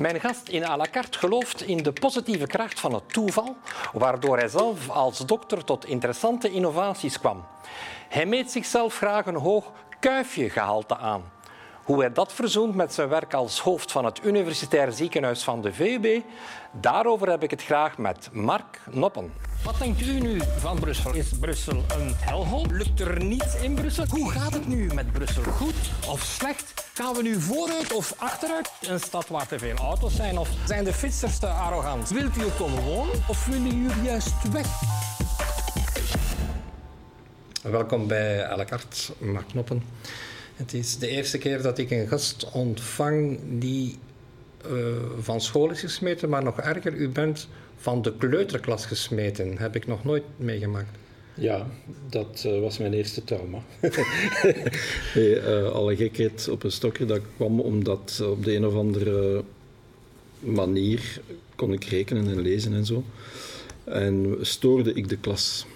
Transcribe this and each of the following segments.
Mijn gast in à la carte gelooft in de positieve kracht van het toeval, waardoor hij zelf als dokter tot interessante innovaties kwam. Hij meet zichzelf graag een hoog kuifjegehalte aan. Hoe hij dat verzoent met zijn werk als hoofd van het Universitair Ziekenhuis van de VUB, daarover heb ik het graag met Mark Noppen. Wat denkt u nu van Brussel? Is Brussel een helhol? Lukt er niets in Brussel? Hoe gaat het nu met Brussel? Goed of slecht? Gaan we nu vooruit of achteruit? Een stad waar te veel auto's zijn? Of zijn de fietsers te arrogant? Wilt u er komen wonen of willen jullie juist weg? Welkom bij à la carte, Mark Knoppen. Het is de eerste keer dat ik een gast ontvang die uh, van school is gesmeten, maar nog erger, u bent van de kleuterklas gesmeten. Heb ik nog nooit meegemaakt. Ja, dat uh, was mijn eerste trauma. nee, uh, alle gekheid op een stokje, dat kwam omdat op de een of andere manier kon ik rekenen en lezen en zo. En stoorde ik de klas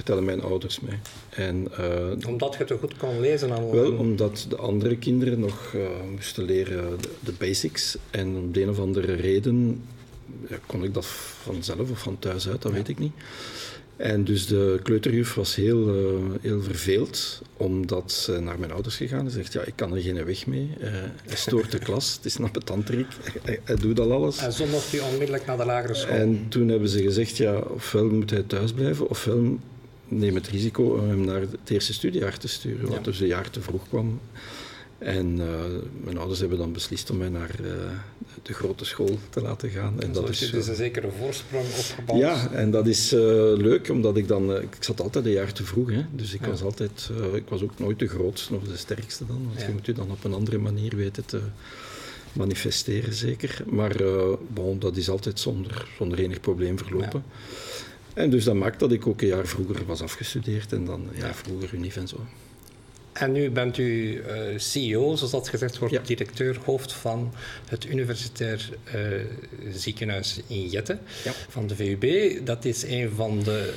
vertellen mijn ouders mij. En, uh, omdat je te goed kon lezen? Dan wel, omdat de andere kinderen nog uh, moesten leren de, de, basics. En om de een of andere reden ja, kon ik dat vanzelf of van thuis uit, dat weet ik niet. En dus de kleuterjuf was heel, uh, heel verveeld, omdat ze naar mijn ouders gegaan en zegt, ja, ik kan er geen weg mee. Uh, hij stoort de klas, het is een appetanterik, hij, hij, doet al alles. En zo mocht hij onmiddellijk naar de lagere school. En toen hebben ze gezegd, ja, ofwel moet hij thuis blijven, ofwel neem het risico om hem naar het eerste studiejaar te sturen, wat dus een jaar te vroeg kwam. En uh, mijn ouders hebben dan beslist om mij naar uh, de grote school te laten gaan. En, dat is dus een zekere voorsprong opgebouwd. Ja, en dat is uh, leuk, omdat ik dan... ik zat altijd een jaar te vroeg, hè, dus ik ja. was altijd... ik was ook nooit de grootste of de sterkste dan, want ja. je moet je dan op een andere manier weten te manifesteren, zeker. Maar bon, dat is altijd zonder, zonder enig probleem verlopen. En dus dat maakt dat ik ook een jaar vroeger was afgestudeerd en dan een jaar vroeger unief en zo. En nu bent u uh, CEO, zoals dat gezegd wordt, ja. directeur, hoofd van het Universitair uh, Ziekenhuis in Jette ja. van de VUB. Dat is een van de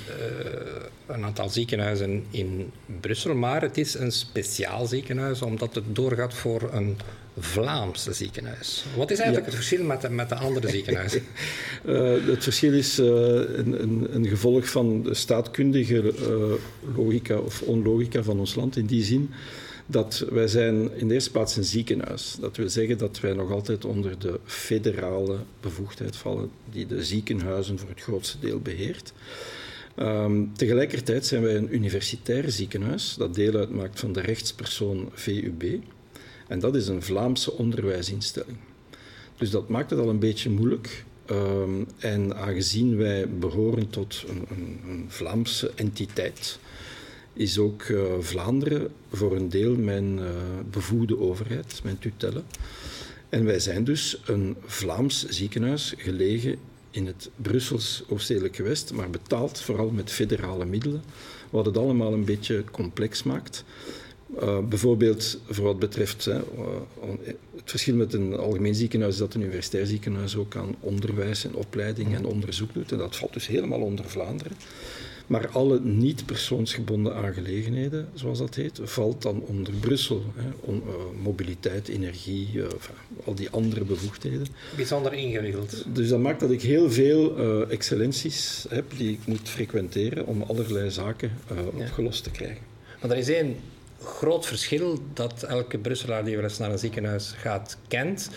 uh, een aantal ziekenhuizen in Brussel, maar het is een speciaal ziekenhuis omdat het doorgaat voor een Vlaams ziekenhuis. Wat is eigenlijk ja. het verschil met de, met de andere ziekenhuizen? uh, het verschil is uh, een, een, een, gevolg van de staatkundige uh, logica of onlogica van ons land in die zin dat wij zijn in de eerste plaats een ziekenhuis. Dat wil zeggen dat wij nog altijd onder de federale bevoegdheid vallen die de ziekenhuizen voor het grootste deel beheert. Um, tegelijkertijd zijn wij een universitair ziekenhuis dat deel uitmaakt van de rechtspersoon VUB. En dat is een Vlaamse onderwijsinstelling. Dus dat maakt het al een beetje moeilijk. Um, en aangezien wij behoren tot een, een, een Vlaamse entiteit, is ook uh, Vlaanderen voor een deel mijn uh, bevoegde overheid, mijn tutelle. En wij zijn dus een Vlaams ziekenhuis gelegen in het Brussels Ooststedelijk gewest, maar betaald vooral met federale middelen, wat het allemaal een beetje complex maakt. Uh, bijvoorbeeld voor wat betreft hè, uh, het verschil met een algemeen ziekenhuis is dat een universitair ziekenhuis ook aan onderwijs en opleiding en onderzoek doet. En dat valt dus helemaal onder Vlaanderen. Maar alle niet persoonsgebonden aangelegenheden, zoals dat heet, valt dan onder Brussel. Hè. On, uh, mobiliteit, energie, enfin, al die andere bevoegdheden. Bijzonder ingewikkeld. Dus dat maakt dat ik heel veel excellenties heb die ik moet frequenteren om allerlei zaken opgelost te krijgen. Maar er is één groot verschil dat elke Brusselaar die wel eens naar een ziekenhuis gaat kent.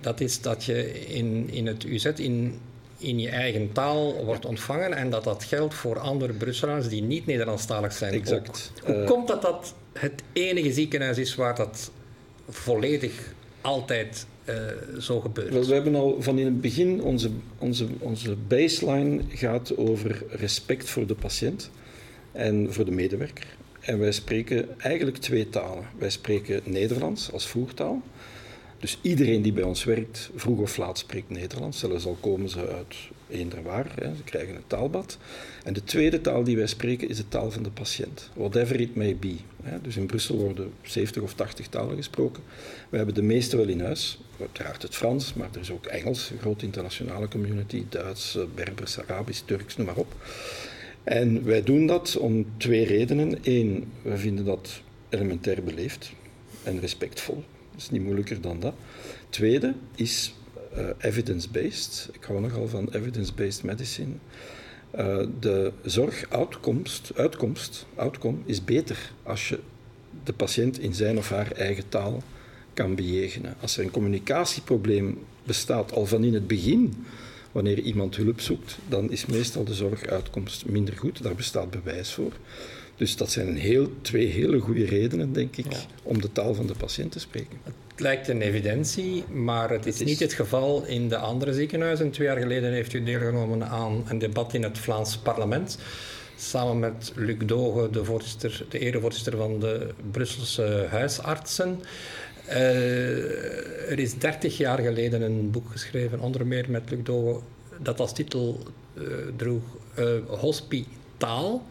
Dat is dat je in, in het UZ in, in je eigen taal wordt ontvangen en dat dat geldt voor andere Brusselaars die niet Nederlandstalig zijn. Exact. Ook. Hoe uh, komt dat dat het enige ziekenhuis is waar dat volledig altijd uh, zo gebeurt? We hebben al van in het begin, onze, onze, onze baseline gaat over respect voor de patiënt en voor de medewerker. En wij spreken eigenlijk twee talen. Wij spreken Nederlands als voertaal. Dus iedereen die bij ons werkt, vroeg of laat spreekt Nederlands. Zelfs al komen ze uit eender waar, hè. ze krijgen een taalbad. En de tweede taal die wij spreken is de taal van de patiënt. Whatever it may be. Hè. Dus in Brussel worden 70 of 80 talen gesproken. We hebben de meeste wel in huis. Uiteraard het Frans, maar er is ook Engels, een grote internationale community. Duits, Berbers, Arabisch, Turks, noem maar op. En wij doen dat om twee redenen. Eén, we vinden dat elementair beleefd en respectvol. Dat is niet moeilijker dan dat. Tweede is, evidence-based. Ik hou nogal van evidence-based medicine. Uh, de zorguitkomst, uitkomst, outcome, is beter als je de patiënt in zijn of haar eigen taal kan bejegenen. Als er een communicatieprobleem bestaat al van in het begin, wanneer iemand hulp zoekt, dan is meestal de zorguitkomst minder goed. Daar bestaat bewijs voor. Dus dat zijn heel, twee hele goede redenen, denk ik, om de taal van de patiënt te spreken. Het lijkt een evidentie, maar het is, niet het geval in de andere ziekenhuizen. Twee jaar geleden heeft u deelgenomen aan een debat in het Vlaams parlement. Samen met Luc Doge, de, voorzitter, de erevoorzitter van de Brusselse huisartsen. Uh, er is 30 jaar geleden een boek geschreven, onder meer met Luc Doge, dat als titel uh, droeg uh, Hospitaal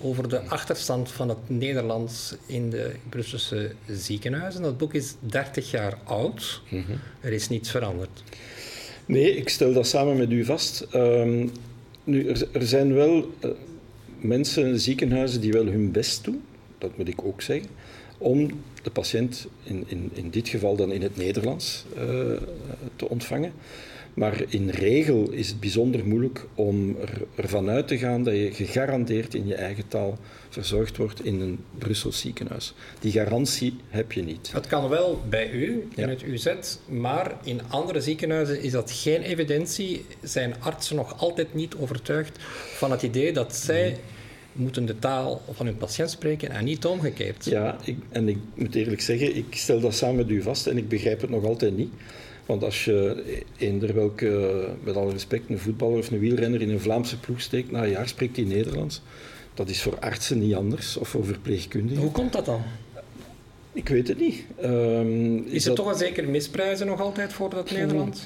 over de achterstand van het Nederlands in de Brusselse ziekenhuizen. Dat boek is 30 jaar oud. Mhm. Er is niets veranderd. Nee, ik stel dat samen met u vast. Um, nu, er, er, zijn wel uh, mensen, ziekenhuizen, die wel hun best doen. Dat moet ik ook zeggen. Om de patiënt, in, in, in dit geval dan in het Nederlands, uh, te ontvangen. Maar in regel is het bijzonder moeilijk om er, ervan uit te gaan dat je gegarandeerd in je eigen taal verzorgd wordt in een Brussels ziekenhuis. Die garantie heb je niet. Het kan wel bij u, in het UZ, maar in andere ziekenhuizen is dat geen evidentie. Zijn artsen nog altijd niet overtuigd van het idee dat zij moeten de taal van hun patiënt spreken en niet omgekeerd. Ja, ik, en ik moet eerlijk zeggen, ik stel dat samen met u vast en ik begrijp het nog altijd niet. Want als je eender welke, met alle respect, een voetballer of een wielrenner in een Vlaamse ploeg steekt, na een jaar spreekt hij Nederlands. Dat is voor artsen niet anders, of voor verpleegkundigen. Hoe komt dat dan? Ik weet het niet. Um, is, is er toch een zeker misprijzen nog altijd voor dat Nederlands?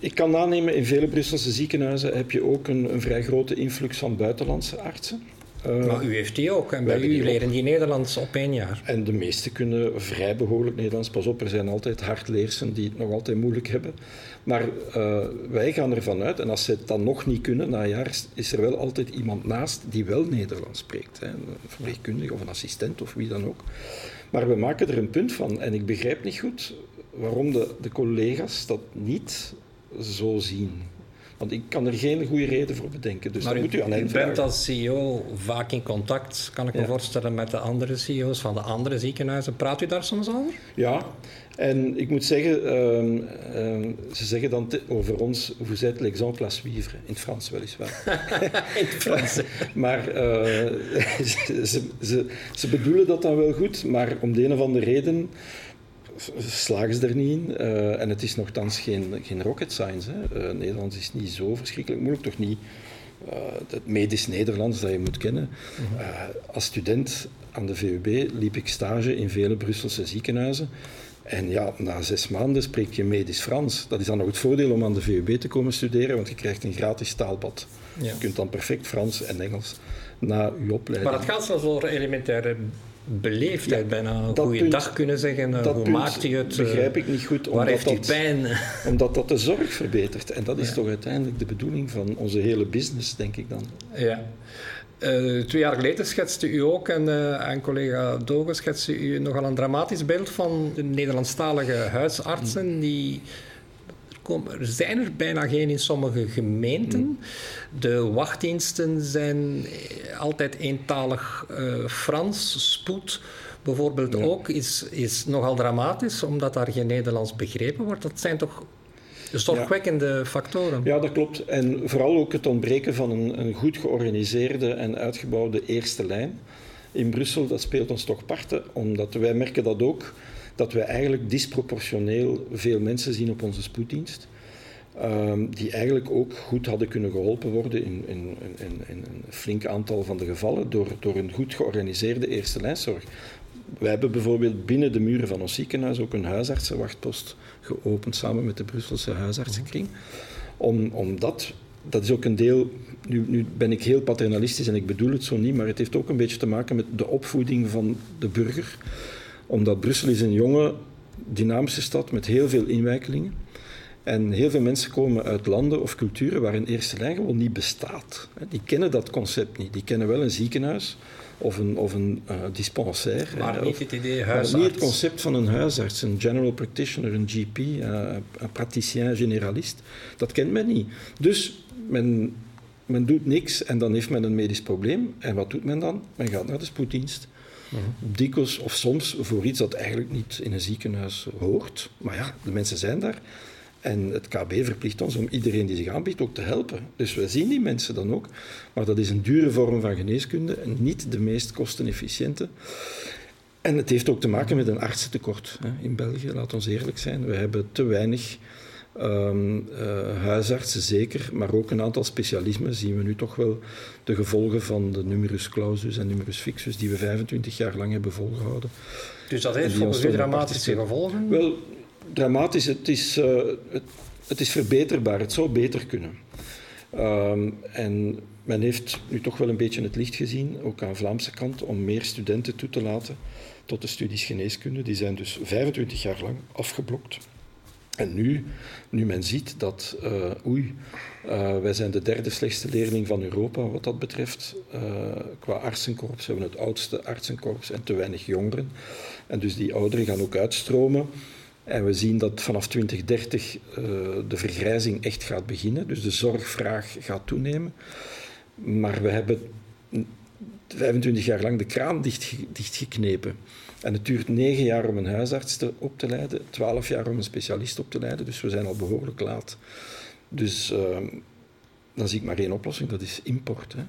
Ik, kan aannemen, in vele Brusselse ziekenhuizen heb je ook een, een vrij grote influx van buitenlandse artsen. Uh, maar u heeft die ook en bij u leren die Nederlands op één jaar. En de meesten kunnen vrij behoorlijk Nederlands. Pas op, er zijn altijd hardleersen die het nog altijd moeilijk hebben. Maar uh, wij gaan ervan uit, en als ze het dan nog niet kunnen, na een jaar is er wel altijd iemand naast die wel Nederlands spreekt. Hè. Een verpleegkundige of een assistent of wie dan ook. Maar we maken er een punt van. En ik begrijp niet goed waarom de, de collega's dat niet zo zien. Want ik kan er geen goede reden voor bedenken. Dus maar u, moet u aan u bent als CEO vaak in contact, kan ik me voorstellen, met de andere CEO's van de andere ziekenhuizen. Praat u daar soms over? Ja, en ik moet zeggen, uh, uh, ze zeggen dan over ons, vous êtes l'exemple à suivre, in het Frans weliswaar. in het Frans. maar uh, ze, ze, ze bedoelen dat dan wel goed, maar om de een of andere reden slagen ze er niet in. Uh, en het is nogthans geen, geen rocket science. Hè. Uh, Nederlands is niet zo verschrikkelijk moeilijk, toch niet uh, het medisch Nederlands dat je moet kennen. Mhm. als student aan de VUB liep ik stage in vele Brusselse ziekenhuizen. En ja, na zes maanden spreek je medisch Frans. Dat is dan nog het voordeel om aan de VUB te komen studeren, want je krijgt een gratis taalbad. Ja. Je kunt dan perfect Frans en Engels na je opleiding. Maar het gaat zelfs over elementaire beleefdheid ja, bijna een goede dag kunnen zeggen. Eh, hoe maakt u het? begrijp ik niet goed. Waar heeft u pijn? Omdat dat de zorg verbetert. En dat is toch uiteindelijk de bedoeling van onze hele business, denk ik dan. Ja. Uh, twee jaar geleden schetste u ook, en, uh, en collega Dogen schetste u nogal een dramatisch beeld van de Nederlandstalige huisartsen mm. Er zijn er bijna geen in sommige gemeenten. Mm. De wachtdiensten zijn altijd eentalig uh, Frans. Spoed bijvoorbeeld ook is, is nogal dramatisch, omdat daar geen Nederlands begrepen wordt. Dat zijn toch zorgwekkende ja. factoren. Ja, dat klopt. En vooral ook het ontbreken van een, een goed georganiseerde en uitgebouwde eerste lijn. In Brussel, dat speelt ons toch parten, omdat wij merken dat ook dat wij eigenlijk disproportioneel veel mensen zien op onze spoeddienst. Um, die eigenlijk ook goed hadden kunnen geholpen worden in, in, in, in, een flink aantal van de gevallen door, door een goed georganiseerde eerste lijnzorg. Wij hebben bijvoorbeeld binnen de muren van ons ziekenhuis ook een huisartsenwachtpost geopend samen met de Brusselse huisartsenkring. Om, omdat, dat is ook een deel, nu, nu ben ik heel paternalistisch en ik bedoel het zo niet, maar het heeft ook een beetje te maken met de opvoeding van de burger omdat Brussel is een jonge, dynamische stad met heel veel inwijkelingen. En heel veel mensen komen uit landen of culturen waar een eerste lijn gewoon niet bestaat. Die kennen dat concept niet. Die kennen wel een ziekenhuis of een, of een uh, dispensaire. Maar niet het idee huisarts. niet het concept van een huisarts, een general practitioner, een GP, uh, een praticien generalist. Dat kent men niet. Dus men, men doet niks en dan heeft men een medisch probleem. En wat doet men dan? Men gaat naar de spoeddienst. Uh Dikwijls of soms voor iets dat eigenlijk niet in een ziekenhuis hoort. Maar ja, de mensen zijn daar. En het KB verplicht ons om iedereen die zich aanbiedt ook te helpen. Dus we zien die mensen dan ook. Maar dat is een dure vorm van geneeskunde en niet de meest kostenefficiënte. En het heeft ook te maken met een artsentekort hè, in België, laat ons eerlijk zijn. We hebben te weinig um, uh, huisartsen, zeker, maar ook een aantal specialismen. Zien we nu toch wel de gevolgen van de numerus clausus en numerus fixus, die we 25 jaar lang hebben volgehouden. Dus dat heeft volgens u dramatische gevolgen? Wel, dramatisch. Het is, uh, het, het, is verbeterbaar. Het zou beter kunnen. Um, en men heeft nu toch wel een beetje het licht gezien, ook aan de Vlaamse kant, om meer studenten toe te laten tot de studies geneeskunde. Die zijn dus 25 jaar lang afgeblokt. En nu, nu men ziet dat, uh, oei, uh, wij zijn de derde slechtste leerling van Europa wat dat betreft. Uh, qua artsenkorps we hebben het oudste artsenkorps en te weinig jongeren. En dus die ouderen gaan ook uitstromen. En we zien dat vanaf 2030 uh, de vergrijzing echt gaat beginnen. Dus de zorgvraag gaat toenemen. Maar we hebben 25 jaar lang de kraan dicht, dichtgeknepen. En het duurt 9 jaar om een huisarts te, op te leiden, 12 jaar om een specialist op te leiden. Dus we zijn al behoorlijk laat. Dus uh, dan zie ik maar één oplossing, dat is import. Hè.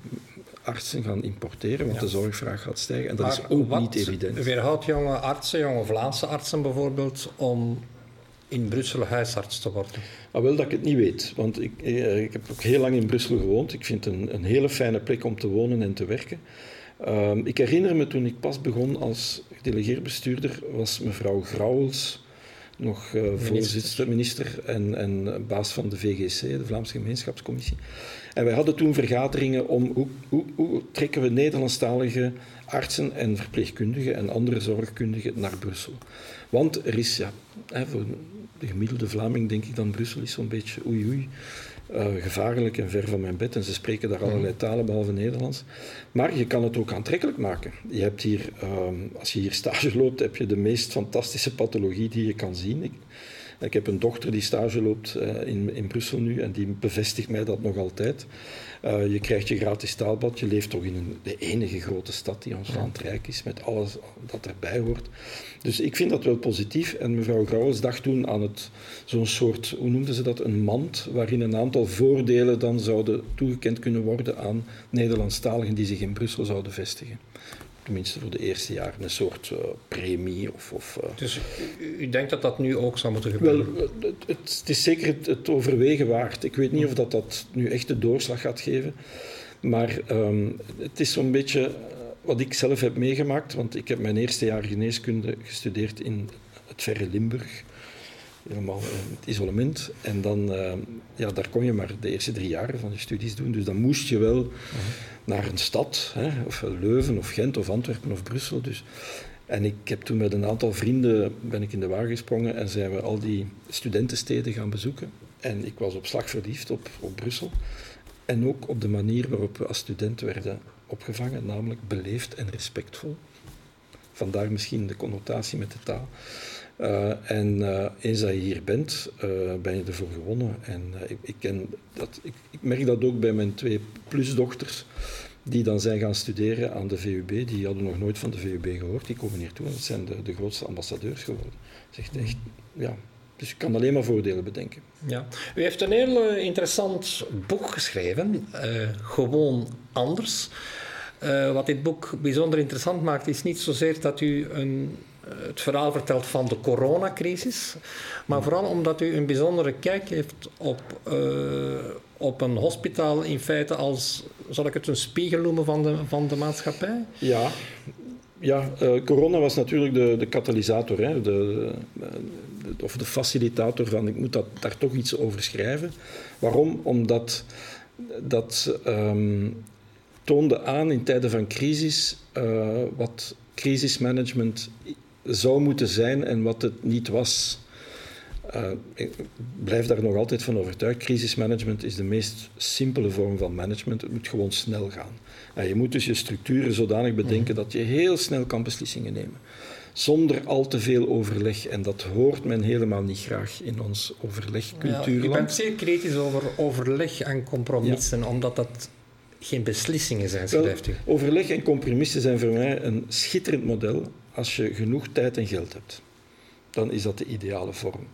Artsen gaan importeren, want de zorgvraag gaat stijgen. En dat is ook niet evident. Weerhoudt jonge artsen, jonge Vlaamse artsen bijvoorbeeld, om in Brussel huisarts te worden? Ah, wel dat ik het niet weet, want ik, eh, ik heb ook heel lang in Brussel gewoond. Ik vind het een, een hele fijne plek om te wonen en te werken. Uh, ik herinner me toen ik pas begon als gedelegeerd bestuurder, was mevrouw Grauwels nog uh, voorzitter, minister en, en baas van de VGC, de Vlaamse Gemeenschapscommissie. En wij hadden toen vergaderingen om hoe, hoe, hoe trekken we Nederlandstalige artsen en verpleegkundigen en andere zorgkundigen naar Brussel. Want er is, ja, voor de gemiddelde Vlaming denk ik dan Brussel is zo'n beetje oei oei. Uh, gevaarlijk en ver van mijn bed. En ze spreken daar allerlei talen, behalve Nederlands. Maar je kan het ook aantrekkelijk maken. Je hebt hier, um, als je hier stage loopt, heb je de meest fantastische pathologie die je kan zien. Ik, ik heb een dochter die stage loopt uh, in, in Brussel nu en die bevestigt mij dat nog altijd. Uh, je krijgt je gratis taalbad. Je leeft toch in een, de enige grote stad die ons land rijk is, met alles dat erbij hoort. Dus ik vind dat wel positief. En mevrouw Grauwels dacht toen aan het, zo'n soort, hoe noemden ze dat, een mand, waarin een aantal voordelen dan zouden toegekend kunnen worden aan Nederlandstaligen die zich in Brussel zouden vestigen tenminste voor de eerste jaren, een soort uh, premie. Of, of uh, dus u, denkt dat dat nu ook zou moeten gebeuren? Wel, het, het, is zeker het, het, overwegen waard. Ik weet niet of dat, dat nu echt de doorslag gaat geven. Maar um, het is zo'n beetje wat ik zelf heb meegemaakt. Want ik heb mijn eerste jaar geneeskunde gestudeerd in het verre Limburg. Helemaal in het isolement. En dan, ja, daar kon je maar de eerste drie jaren van je studies doen. Dus dan moest je wel... naar een stad, hè, of Leuven of Gent of Antwerpen of Brussel. Dus. En ik heb toen met een aantal vrienden ben ik in de wagen gesprongen en zijn we al die studentensteden gaan bezoeken. En ik was op slag verliefd op, op Brussel. En ook op de manier waarop we als student werden opgevangen, namelijk beleefd en respectvol. Vandaar misschien de connotatie met de taal. Uh, en uh, eens dat je hier bent, uh, ben je ervoor gewonnen. En ik, ik, ken dat, ik, ik, merk dat ook bij mijn twee plusdochters, die dan zijn gaan studeren aan de VUB. Die hadden nog nooit van de VUB gehoord. Die komen hier toe en zijn de, de grootste ambassadeurs geworden. Zegt echt, ja. Dus je kan alleen maar voordelen bedenken. Ja. U heeft een heel interessant boek geschreven, Gewoon Anders. wat dit boek bijzonder interessant maakt, is niet zozeer dat u een het verhaal vertelt van de coronacrisis, maar vooral omdat u een bijzondere kijk heeft op, uh, op een hospitaal in feite als, zal ik het een spiegel noemen van de, van de maatschappij? Ja, ja uh, corona was natuurlijk de, de katalysator, hè, de, of de facilitator van ik moet dat, daar toch iets over schrijven. Waarom? Omdat dat um, toonde aan in tijden van crisis uh, wat crisismanagement zou moeten zijn en wat het niet was. Uh, ik blijf daar nog altijd van overtuigd. Crisismanagement is de meest simpele vorm van management. Het moet gewoon snel gaan. En je moet dus je structuren zodanig bedenken mhm. dat je heel snel kan beslissingen nemen. Zonder al te veel overleg. En dat hoort men helemaal niet graag in ons overlegcultuur. Ja, je bent zeer kritisch over overleg en compromissen, omdat dat geen beslissingen zijn, schrijft u. Overleg en compromissen zijn voor mij een schitterend model als je genoeg tijd en geld hebt. Dan is dat de ideale vorm.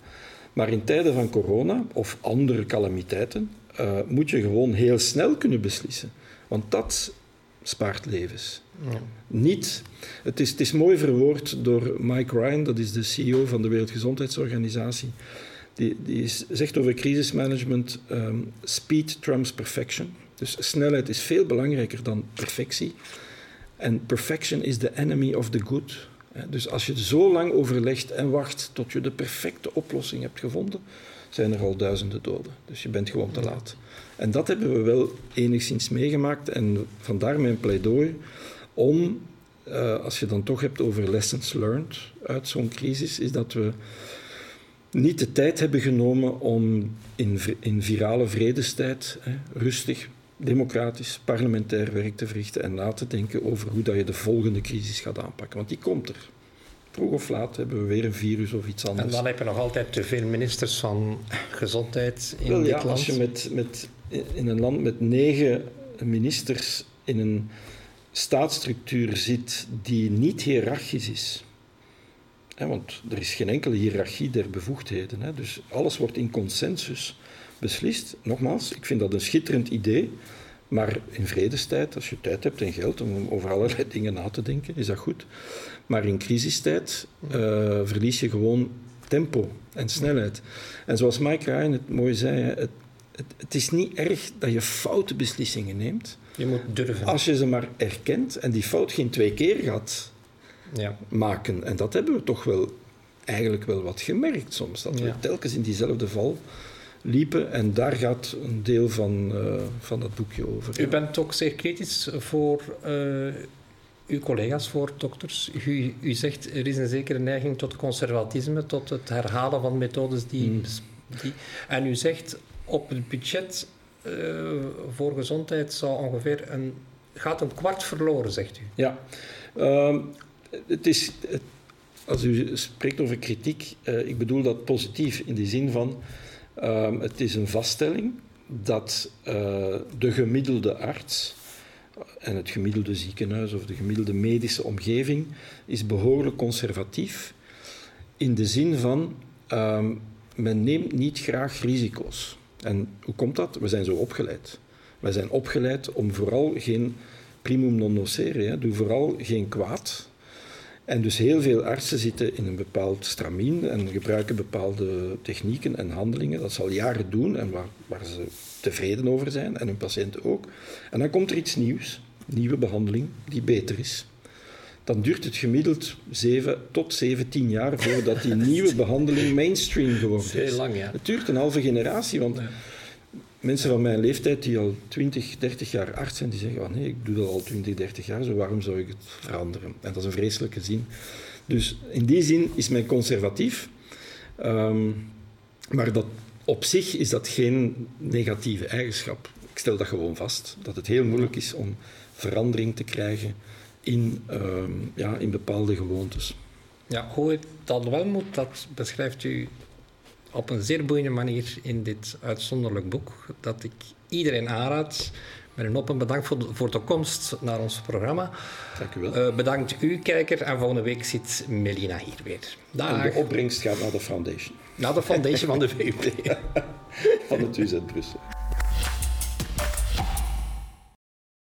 Maar in tijden van corona of andere calamiteiten uh, moet je gewoon heel snel kunnen beslissen. Want dat spaart levens. Ja. Niet, het, is, het is mooi verwoord door Mike Ryan, dat is de CEO van de Wereldgezondheidsorganisatie. Die, die is, zegt over crisismanagement: um, speed trumps perfection. Dus snelheid is veel belangrijker dan perfectie. En perfection is the enemy of the good. Dus als je zo lang overlegt en wacht tot je de perfecte oplossing hebt gevonden, zijn er al duizenden doden. Dus je bent gewoon te laat. En dat hebben we wel enigszins meegemaakt. En vandaar mijn pleidooi om, uh, als je dan toch hebt over lessons learned uit zo'n crisis, is dat we niet de tijd hebben genomen om in, in virale vredestijd hè, rustig, democratisch, parlementair werk te verrichten en na te denken over hoe dat je de volgende crisis gaat aanpakken. Want die komt er. Vroeg of laat hebben we weer een virus of iets anders. En dan heb je nog altijd te veel ministers van gezondheid in Wel, dit ja, land. Als je met, met, in een land met negen ministers in een staatsstructuur zit die niet hiërarchisch is. want er is geen enkele hiërarchie der bevoegdheden. Dus alles wordt in consensus beslist. Nogmaals, ik vind dat een schitterend idee. Maar in vredestijd, als je tijd hebt en geld om over allerlei dingen na te denken, is dat goed. Maar in crisistijd uh, verlies je gewoon tempo en snelheid. En zoals Mike Ryan het mooi zei, het, het, het, is niet erg dat je foute beslissingen neemt. Je moet durven. Als je ze maar erkent en die fout geen twee keer gaat ja. maken. En dat hebben we toch wel eigenlijk wel wat gemerkt soms. Dat we telkens in diezelfde val liepen. En daar gaat een deel van, uh, van dat boekje over. U bent ook zeer kritisch voor uh, uw collega's, voor dokters. U, u zegt er is een zekere neiging tot conservatisme, tot het herhalen van methodes die. Hmm. die en u zegt op het budget uh, voor gezondheid zou ongeveer een, gaat een kwart verloren, zegt u. Ja. Uh, het is, als u spreekt over kritiek, ik bedoel dat positief in de zin van Um, het is een vaststelling dat uh, de gemiddelde arts en het gemiddelde ziekenhuis of de gemiddelde medische omgeving is behoorlijk conservatief in de zin van um, men neemt niet graag risico's. En hoe komt dat? We zijn zo opgeleid. Wij zijn opgeleid om vooral geen primum non nocere, doe vooral geen kwaad. En dus heel veel artsen zitten in een bepaald stramien en gebruiken bepaalde technieken en handelingen. Dat ze al jaren doen en waar, waar ze tevreden over zijn en hun patiënten ook. En dan komt er iets nieuws, nieuwe behandeling, die beter is. Dan duurt het gemiddeld 7 tot 17 jaar voordat die nieuwe behandeling mainstream geworden is. Heel lang, ja. Het duurt een halve generatie, want mensen van mijn leeftijd die al 20, 30 jaar arts zijn, die zeggen, oh nee, ik doe dat al 20, 30 jaar, zo waarom zou ik het veranderen? En dat is een vreselijke zin. Dus in die zin is men conservatief, um, maar dat, op zich is dat geen negatieve eigenschap. Ik stel dat gewoon vast, dat het heel moeilijk is om verandering te krijgen in, um, ja, in bepaalde gewoontes. Ja, hoe het dan wel moet, dat beschrijft u op een zeer boeiende manier in dit uitzonderlijk boek, dat ik iedereen aanraad. Met een open bedankt voor de, voor de komst naar ons programma. Dank u wel. Uh, bedankt u, kijker. En volgende week zit Melina hier weer. Dag. En de opbrengst gaat naar de foundation. Naar de foundation van de VUB. van het UZ Brussel.